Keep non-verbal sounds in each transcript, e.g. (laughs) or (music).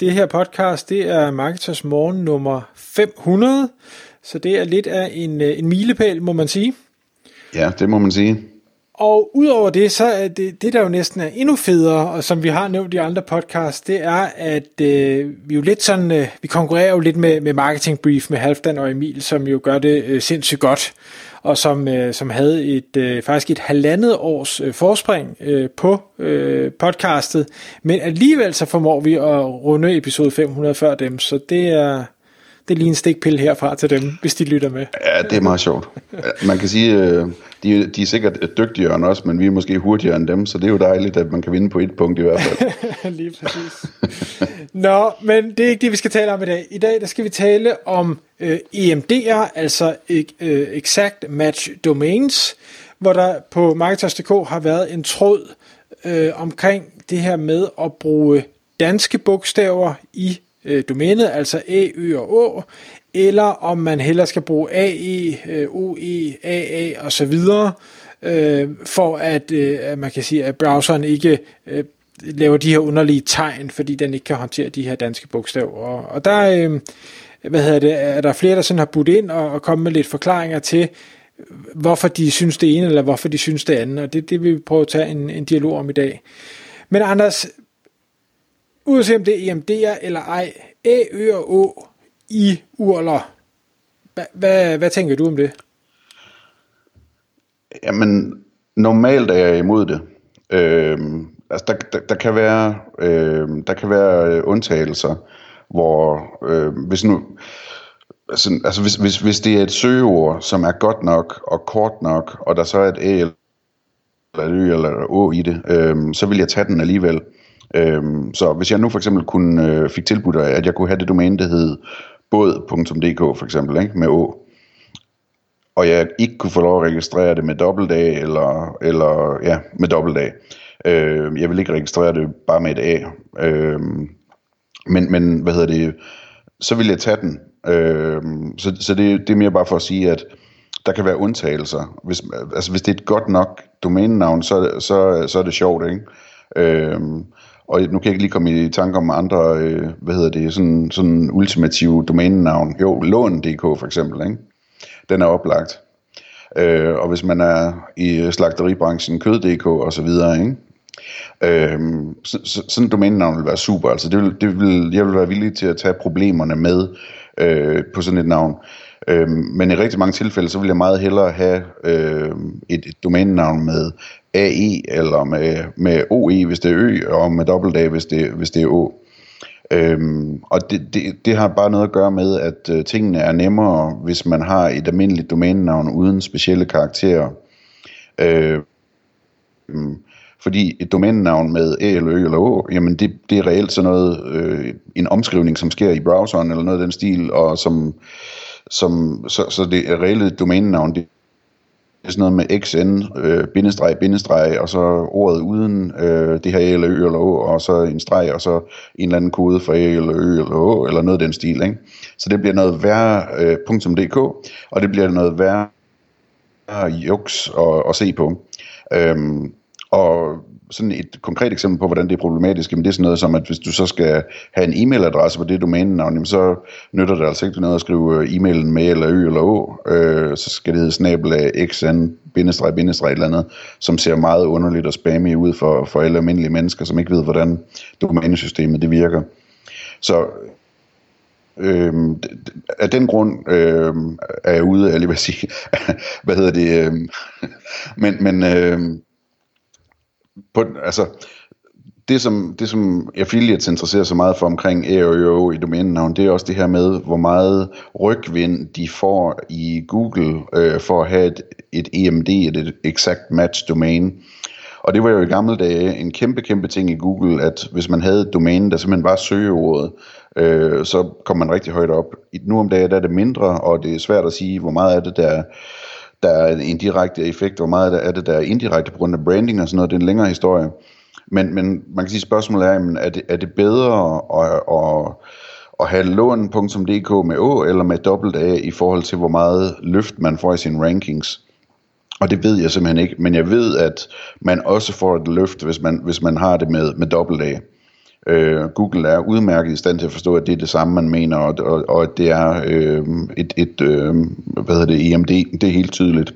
Det her podcast, det er Marketers Morgen nummer 500, så det er lidt af en, øh, en milepæl, må man sige. Ja, det må man sige. Og udover det, så er det, det der jo næsten er endnu federe, og som vi har nævnt i andre podcasts, det er, at øh, vi jo lidt sådan, øh, vi konkurrerer jo lidt med, med Marketing Brief med Halfdan og Emil, som jo gør det øh, sindssygt godt, og som, øh, som havde et øh, faktisk et halvandet års øh, forspring øh, på øh, podcastet, men alligevel så formår vi at runde episode 500 før dem, så det er, det er lige en stikpille herfra til dem, hvis de lytter med. Ja, det er meget sjovt. Man kan sige, øh, de, de er sikkert dygtigere end os, men vi er måske hurtigere end dem, så det er jo dejligt, at man kan vinde på et punkt i hvert fald. (laughs) lige præcis. Nå, men det er ikke det, vi skal tale om i dag. I dag der skal vi tale om øh, EMD'er, altså øh, øh, Exact Match Domains, hvor der på Marketers.dk har været en tråd øh, omkring det her med at bruge danske bogstaver i øh, domænet, altså A, Ø og Å, eller om man heller skal bruge AE, øh, OE, AA og så videre, øh, for at, øh, at man kan sige, at browseren ikke øh, laver de her underlige tegn, fordi den ikke kan håndtere de her danske bogstaver. Og, og der øh, hvad hedder det, er der flere, der sådan har budt ind og, og kommet med lidt forklaringer til, hvorfor de synes det ene, eller hvorfor de synes det andet, og det, det vil vi prøve at tage en, en dialog om i dag. Men Anders, uanset om det er EMD'er eller ej, A, Ø og Å i urler, hvad, hvad, hvad tænker du om det? Jamen, normalt er jeg imod det. Øhm, altså, der, der, der kan være, øhm, der kan være øh, undtagelser, hvor øh, hvis nu, altså, altså hvis, hvis, hvis det er et søgeord, som er godt nok og kort nok, og der så er et æ eller et Ø eller Å i det, øh, så vil jeg tage den alligevel. Øh, så hvis jeg nu for eksempel kunne øh, fik tilbudt, at jeg kunne have det domæne, der hed båd.dk for eksempel, ikke, med å, og jeg ikke kunne få lov at registrere det med dobbelt A, eller, eller ja, med dobbelt A. Øh, jeg vil ikke registrere det bare med et A. Øh, men, men, hvad hedder det, så vil jeg tage den. Øh, så så det, det er mere bare for at sige, at der kan være undtagelser. Hvis, altså hvis det er et godt nok domænenavn, så, så, så er det sjovt, ikke? Øh, og nu kan jeg ikke lige komme i tanke om andre, øh, hvad hedder det, sådan, sådan ultimative domænenavn. Jo, lån.dk for eksempel, ikke? Den er oplagt. Øh, og hvis man er i slagteribranchen, kød.dk og så videre, ikke? Øhm, så, så, sådan et domænenavn vil være super. Altså det vil, det vil, jeg vil være villig til at tage problemerne med øh, på sådan et navn. Øhm, men i rigtig mange tilfælde, så vil jeg meget hellere have øh, et, et domænenavn med AE, eller med, med OE, hvis det er Ø, og med dobbelt A, hvis det, hvis det er Å. Øhm, og det, det, det har bare noget at gøre med, at øh, tingene er nemmere, hvis man har et almindeligt domænenavn uden specielle karakterer. Øh, fordi et domænenavn med A eller Ø eller Å, jamen det, det er reelt sådan noget, øh, en omskrivning, som sker i browseren eller noget af den stil, og som, som så, så det reelle domænenavn, det er sådan noget med xn, øh, bindestreg, bindestreg, og så ordet uden øh, det her A eller Ø eller Å, og så en streg, og så en eller anden kode for A eller Ø eller Å, eller noget af den stil, ikke? Så det bliver noget værre øh, .dk, og det bliver noget værre juks at, at se på. Øhm, og sådan et konkret eksempel på, hvordan det er problematisk, jamen det er sådan noget som, at hvis du så skal have en e-mailadresse på det domænenavn, så nytter det altså ikke noget at skrive øh, e-mailen med eller ø eller å, øh, så skal det hedde snabel af xn, bindestreg, bindestreg eller andet, som ser meget underligt og spammy ud for, for alle almindelige mennesker, som ikke ved, hvordan domænesystemet det virker. Så Øh, af den grund øh, er jeg ude, eller hvad sige, (laughs) hvad hedder det, øh, men, men øh, på, altså, det som, det som affiliates interesserer sig meget for omkring AOO i domænenavn, det er også det her med, hvor meget rygvind de får i Google øh, for at have et, et EMD, et exact match domain. Og det var jo i gamle dage en kæmpe, kæmpe ting i Google, at hvis man havde et domæne, der simpelthen var søgeordet, øh, så kom man rigtig højt op. Nu om dagen der er det mindre, og det er svært at sige, hvor meget af det, der, der er en direkte effekt, hvor meget er det, der er indirekte på grund af branding og sådan noget. Det er en længere historie. Men, men man kan sige, spørgsmålet er, jamen, er, det, er det bedre at, at, at have lån.dk med Å eller med dobbelt A i forhold til, hvor meget løft man får i sine rankings? Og det ved jeg simpelthen ikke, men jeg ved, at man også får et løft, hvis man, hvis man har det med, med dobbelt A. Øh, Google er udmærket i stand til at forstå, at det er det samme, man mener, og, og, og at det er øh, et, et øh, hvad hedder det, EMD, det er helt tydeligt.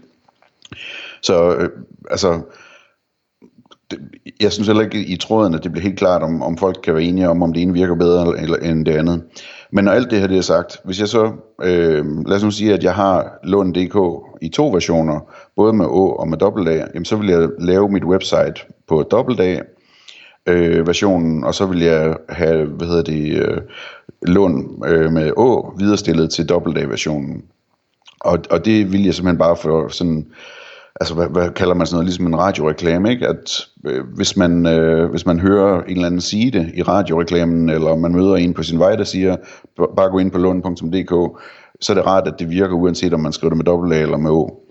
Så øh, altså, det, jeg synes heller ikke i tråden, at det bliver helt klart, om, om folk kan være enige om, om det ene virker bedre eller, end det andet. Men når alt det her det er sagt, hvis jeg så, øh, lad os nu sige, at jeg har lån.dk i to versioner, både med Å og med dobbelt A, jamen så vil jeg lave mit website på dobbelt A, øh, versionen, og så vil jeg have, hvad hedder det, øh, lån øh, med Å viderestillet til dobbelt A versionen. Og, og det vil jeg simpelthen bare for sådan, altså hvad, hvad kalder man sådan noget, ligesom en radioreklame, ikke? At øh, hvis, man, øh, hvis man hører en eller anden sige det i radioreklamen, eller man møder en på sin vej, der siger, bare gå ind på lån.dk, så er det rart, at det virker, uanset om man skriver det med dobbelt A eller med Å.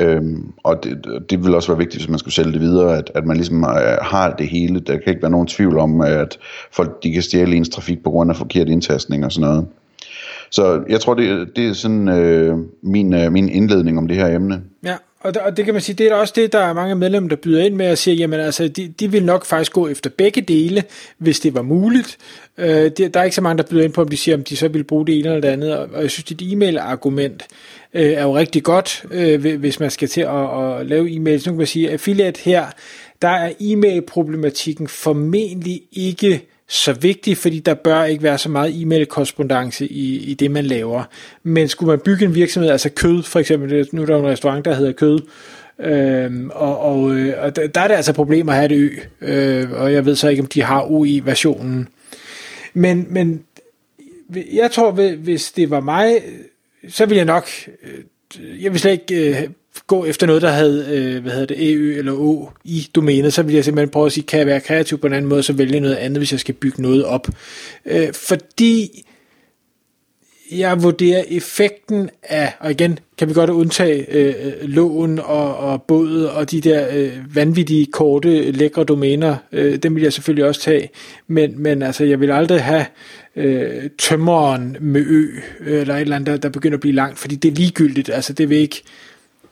Øhm, og det, det vil også være vigtigt, hvis man skulle sælge det videre, at, at man ligesom øh, har det hele. Der kan ikke være nogen tvivl om, at folk de kan stjæle ens trafik på grund af forkert indtastning og sådan noget. Så jeg tror, det, det er sådan øh, min, øh, min indledning om det her emne. Ja, og, og det kan man sige, det er også det, der er mange medlemmer, der byder ind med og siger, jamen altså, de, de vil nok faktisk gå efter begge dele, hvis det var muligt. Øh, det, der er ikke så mange, der byder ind på, om de siger, om de så vil bruge det ene eller det andet, og, og jeg synes, dit e-mail-argument øh, er jo rigtig godt, øh, hvis man skal til at, at lave e-mails. Nu kan man sige, at affiliate her, der er e-mail-problematikken formentlig ikke så vigtig, fordi der bør ikke være så meget e-mail-korrespondence i, i det, man laver. Men skulle man bygge en virksomhed, altså kød for eksempel, nu er der en restaurant, der hedder kød, Øhm, og, og, øh, og der er det altså problemer at have et ø, øh, og jeg ved så ikke, om de har UI-versionen. Men, men jeg tror, hvis det var mig, så ville jeg nok, øh, jeg vil slet ikke øh, gå efter noget, der havde, øh, hvad hedder det, EU eller O i domænet, så ville jeg simpelthen prøve at sige, kan jeg være kreativ på en anden måde, så vælge noget andet, hvis jeg skal bygge noget op. Øh, fordi jeg vurderer effekten af, og igen kan vi godt undtage øh, øh lån og, og båd og de der øh, vanvittige, korte, lækre domæner, øh, dem vil jeg selvfølgelig også tage, men, men altså, jeg vil aldrig have øh, tømmeren med ø, øh, eller et eller andet, der, der begynder at blive langt, fordi det er ligegyldigt, altså det vil ikke,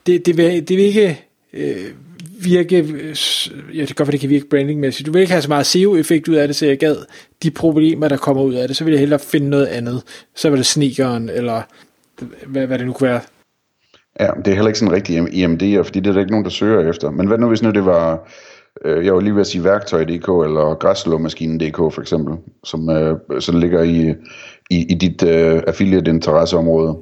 det, det vil, det vil ikke øh, virke, øh, ja, det kan godt det kan virke brandingmæssigt, du vil ikke have så meget SEO-effekt ud af det, så jeg gad de problemer, der kommer ud af det, så vil jeg hellere finde noget andet. Så var det sneakeren, eller hvad, hvad det nu kunne være. Ja, det er heller ikke sådan rigtig IMD'er, fordi det er der ikke nogen, der søger efter. Men hvad nu, hvis nu det var, øh, jeg var lige ved at sige værktøj.dk, eller græsslåmaskinen.dk for eksempel, som, øh, sådan ligger i, i, i dit øh, affiliate-interesseområde?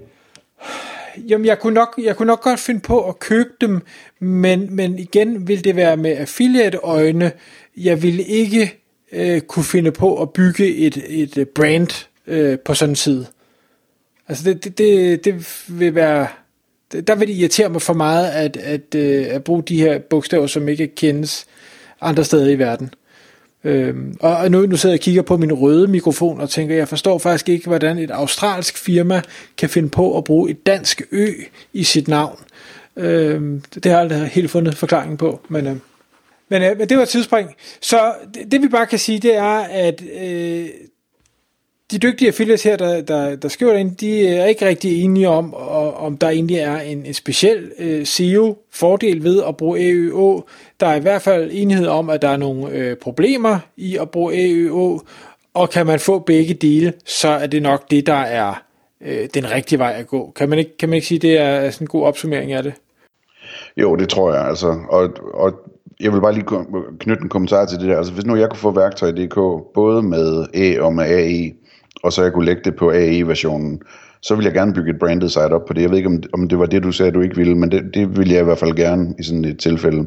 Jamen, jeg kunne, nok, jeg kunne nok godt finde på at købe dem, men, men igen vil det være med affiliate-øjne. Jeg vil ikke øh, kunne finde på at bygge et, et brand øh, på sådan en side. Altså, det, det, det, det vil være... Der vil det irritere mig for meget at, at, at, at bruge de her bogstaver, som ikke kendes andre steder i verden. Øhm, og nu, nu sidder jeg og kigger på min røde mikrofon og tænker, jeg forstår faktisk ikke, hvordan et australsk firma kan finde på at bruge et dansk ø i sit navn. Øhm, det har jeg aldrig helt fundet forklaringen på, men, øh, men, øh, men det var et tidsspring. Så det, det vi bare kan sige, det er, at øh, de dygtige affiliates her, der, der, der skriver ind, de er ikke rigtig enige om, om der egentlig er en, en speciel øh, SEO-fordel ved at bruge AØO. Der er i hvert fald enighed om, at der er nogle øh, problemer i at bruge AØO, og kan man få begge dele, så er det nok det, der er øh, den rigtige vej at gå. Kan man ikke, kan man ikke sige, det er sådan en god opsummering af det? Jo, det tror jeg. Altså. Og, og jeg vil bare lige knytte en kommentar til det der. Altså, hvis nu jeg kunne få værktøj.dk, både med A og med AE, og så jeg kunne lægge det på AE-versionen, så vil jeg gerne bygge et branded site op på det. Jeg ved ikke, om, om det var det, du sagde, du ikke ville, men det, det vil jeg i hvert fald gerne i sådan et tilfælde.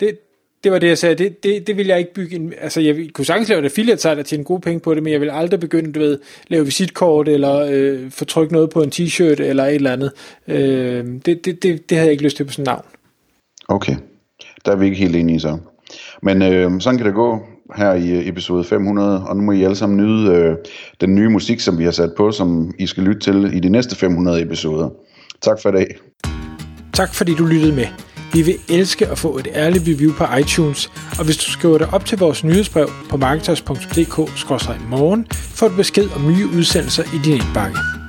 Det, det var det, jeg sagde. Det, det, det vil jeg ikke bygge en... Altså, jeg kunne sagtens lave et affiliate site og tjene gode penge på det, men jeg vil aldrig begynde, du ved, lave visitkort eller øh, få trykt noget på en t-shirt eller et eller andet. Øh, det, det, det, det havde jeg ikke lyst til på sådan en navn. Okay. Der er vi ikke helt enige så. Men øh, sådan kan det gå her i øh, episode 500, og nu må I alle sammen nyde øh, den nye musik, som vi har sat på, som I skal lytte til i de næste 500 episoder. Tak for i dag. Tak fordi du lyttede med. Vi vil elske at få et ærligt review på iTunes, og hvis du skriver dig op til vores nyhedsbrev på marketers.dk-morgen, får du besked om nye udsendelser i din indbakke.